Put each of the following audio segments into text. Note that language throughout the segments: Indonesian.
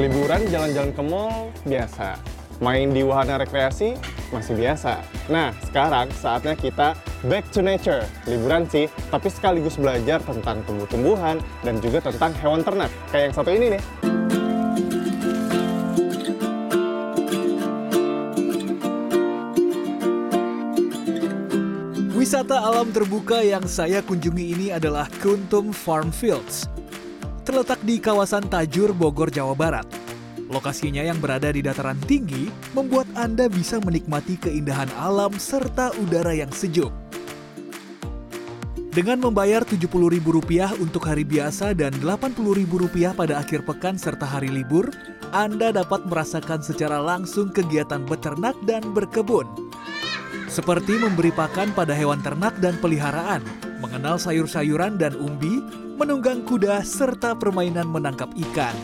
liburan jalan-jalan ke mall biasa. Main di wahana rekreasi masih biasa. Nah, sekarang saatnya kita back to nature. Liburan sih, tapi sekaligus belajar tentang tumbuh-tumbuhan dan juga tentang hewan ternak. Kayak yang satu ini nih. Wisata alam terbuka yang saya kunjungi ini adalah Kuntum Farm Fields. Terletak di kawasan Tajur, Bogor, Jawa Barat. Lokasinya yang berada di dataran tinggi membuat Anda bisa menikmati keindahan alam serta udara yang sejuk. Dengan membayar Rp70.000 untuk hari biasa dan Rp80.000 pada akhir pekan serta hari libur, Anda dapat merasakan secara langsung kegiatan beternak dan berkebun. Seperti memberi pakan pada hewan ternak dan peliharaan, mengenal sayur-sayuran dan umbi, menunggang kuda, serta permainan menangkap ikan.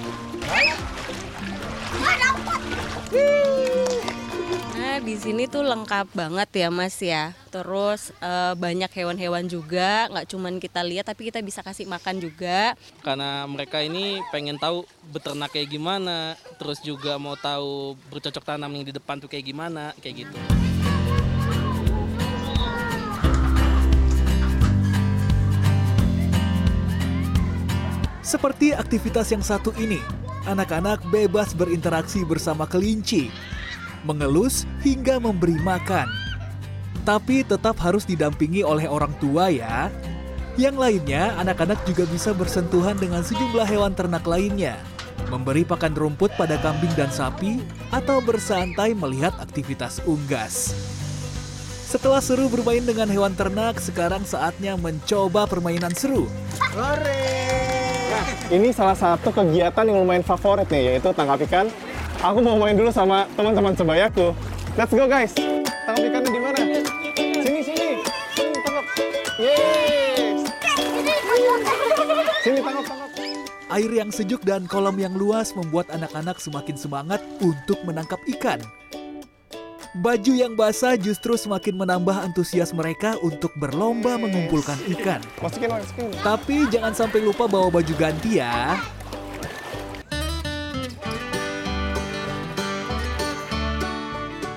Nah, di sini tuh lengkap banget ya Mas ya. Terus eh, banyak hewan-hewan juga, nggak cuman kita lihat tapi kita bisa kasih makan juga. karena mereka ini pengen tahu beternak kayak gimana, terus juga mau tahu bercocok tanam yang di depan tuh kayak gimana, kayak gitu. Seperti aktivitas yang satu ini, anak-anak bebas berinteraksi bersama kelinci, mengelus hingga memberi makan. Tapi tetap harus didampingi oleh orang tua ya. Yang lainnya, anak-anak juga bisa bersentuhan dengan sejumlah hewan ternak lainnya, memberi pakan rumput pada kambing dan sapi, atau bersantai melihat aktivitas unggas. Setelah seru bermain dengan hewan ternak, sekarang saatnya mencoba permainan seru. Ini salah satu kegiatan yang lumayan favorit nih, yaitu tangkap ikan. Aku mau main dulu sama teman-teman sebayaku. Let's go guys. Tangkap ikannya di mana? Sini sini. Sini tangkap. Yes. Sini tangkap tangkap. Air yang sejuk dan kolam yang luas membuat anak-anak semakin semangat untuk menangkap ikan. Baju yang basah justru semakin menambah antusias mereka untuk berlomba mengumpulkan ikan. Masukin masukin. Tapi jangan sampai lupa bawa baju ganti ya.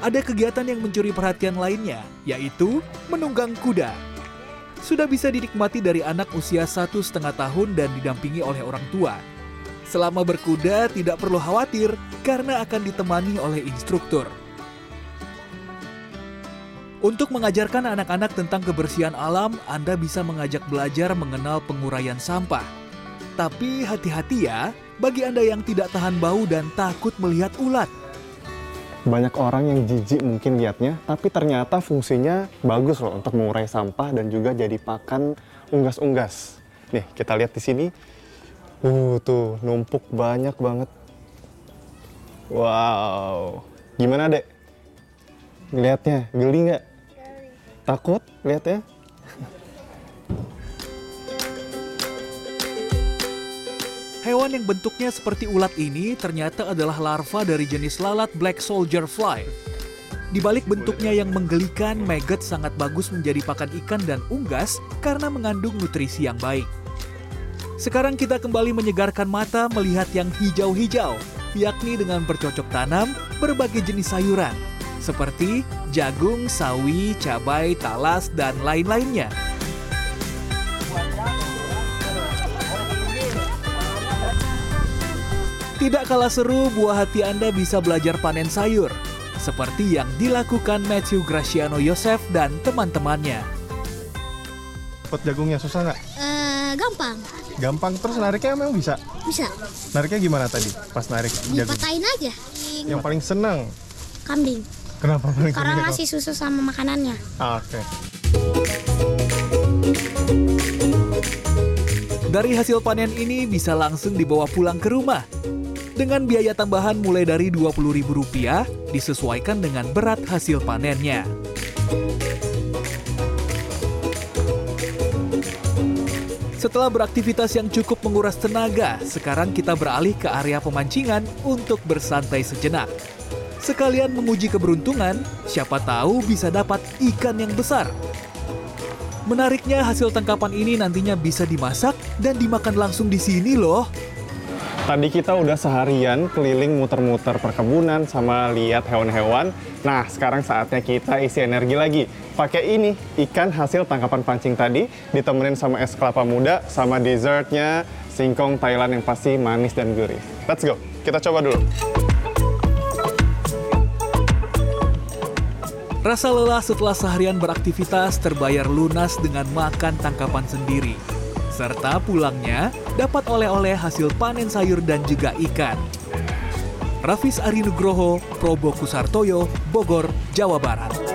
Ada kegiatan yang mencuri perhatian lainnya, yaitu menunggang kuda. Sudah bisa dinikmati dari anak usia satu setengah tahun dan didampingi oleh orang tua. Selama berkuda tidak perlu khawatir karena akan ditemani oleh instruktur. Untuk mengajarkan anak-anak tentang kebersihan alam, Anda bisa mengajak belajar mengenal penguraian sampah. Tapi hati-hati ya, bagi Anda yang tidak tahan bau dan takut melihat ulat. Banyak orang yang jijik mungkin lihatnya, tapi ternyata fungsinya bagus loh untuk mengurai sampah dan juga jadi pakan unggas-unggas. Nih, kita lihat di sini. Uh, tuh numpuk banyak banget. Wow. Gimana, Dek? Ngeliatnya, geli nggak? Takut lihatnya? Hewan yang bentuknya seperti ulat ini ternyata adalah larva dari jenis lalat black soldier fly. Di balik bentuknya yang menggelikan, maggot sangat bagus menjadi pakan ikan dan unggas karena mengandung nutrisi yang baik. Sekarang kita kembali menyegarkan mata melihat yang hijau-hijau, yakni dengan bercocok tanam berbagai jenis sayuran, seperti jagung, sawi, cabai, talas, dan lain-lainnya. Tidak kalah seru, buah hati Anda bisa belajar panen sayur, seperti yang dilakukan Matthew Graciano Yosef dan teman-temannya. Pot jagungnya susah nggak? Eh, gampang. Gampang terus nariknya emang bisa. Bisa. Nariknya gimana tadi pas narik jagung? Dipatahin aja. Yang paling seneng. Kambing. Kenapa Karena ngasih susu sama makanannya. Ah, Oke. Dari hasil panen ini bisa langsung dibawa pulang ke rumah. Dengan biaya tambahan mulai dari Rp20.000 disesuaikan dengan berat hasil panennya. Setelah beraktivitas yang cukup menguras tenaga, sekarang kita beralih ke area pemancingan untuk bersantai sejenak. Sekalian menguji keberuntungan, siapa tahu bisa dapat ikan yang besar. Menariknya hasil tangkapan ini nantinya bisa dimasak dan dimakan langsung di sini loh. Tadi kita udah seharian keliling muter-muter perkebunan sama lihat hewan-hewan. Nah, sekarang saatnya kita isi energi lagi. Pakai ini, ikan hasil tangkapan pancing tadi, ditemenin sama es kelapa muda, sama dessertnya singkong Thailand yang pasti manis dan gurih. Let's go, kita coba dulu. Rasa lelah setelah seharian beraktivitas terbayar lunas dengan makan tangkapan sendiri. Serta pulangnya dapat oleh-oleh hasil panen sayur dan juga ikan. Rafis Arinugroho, Probo Kusartoyo, Bogor, Jawa Barat.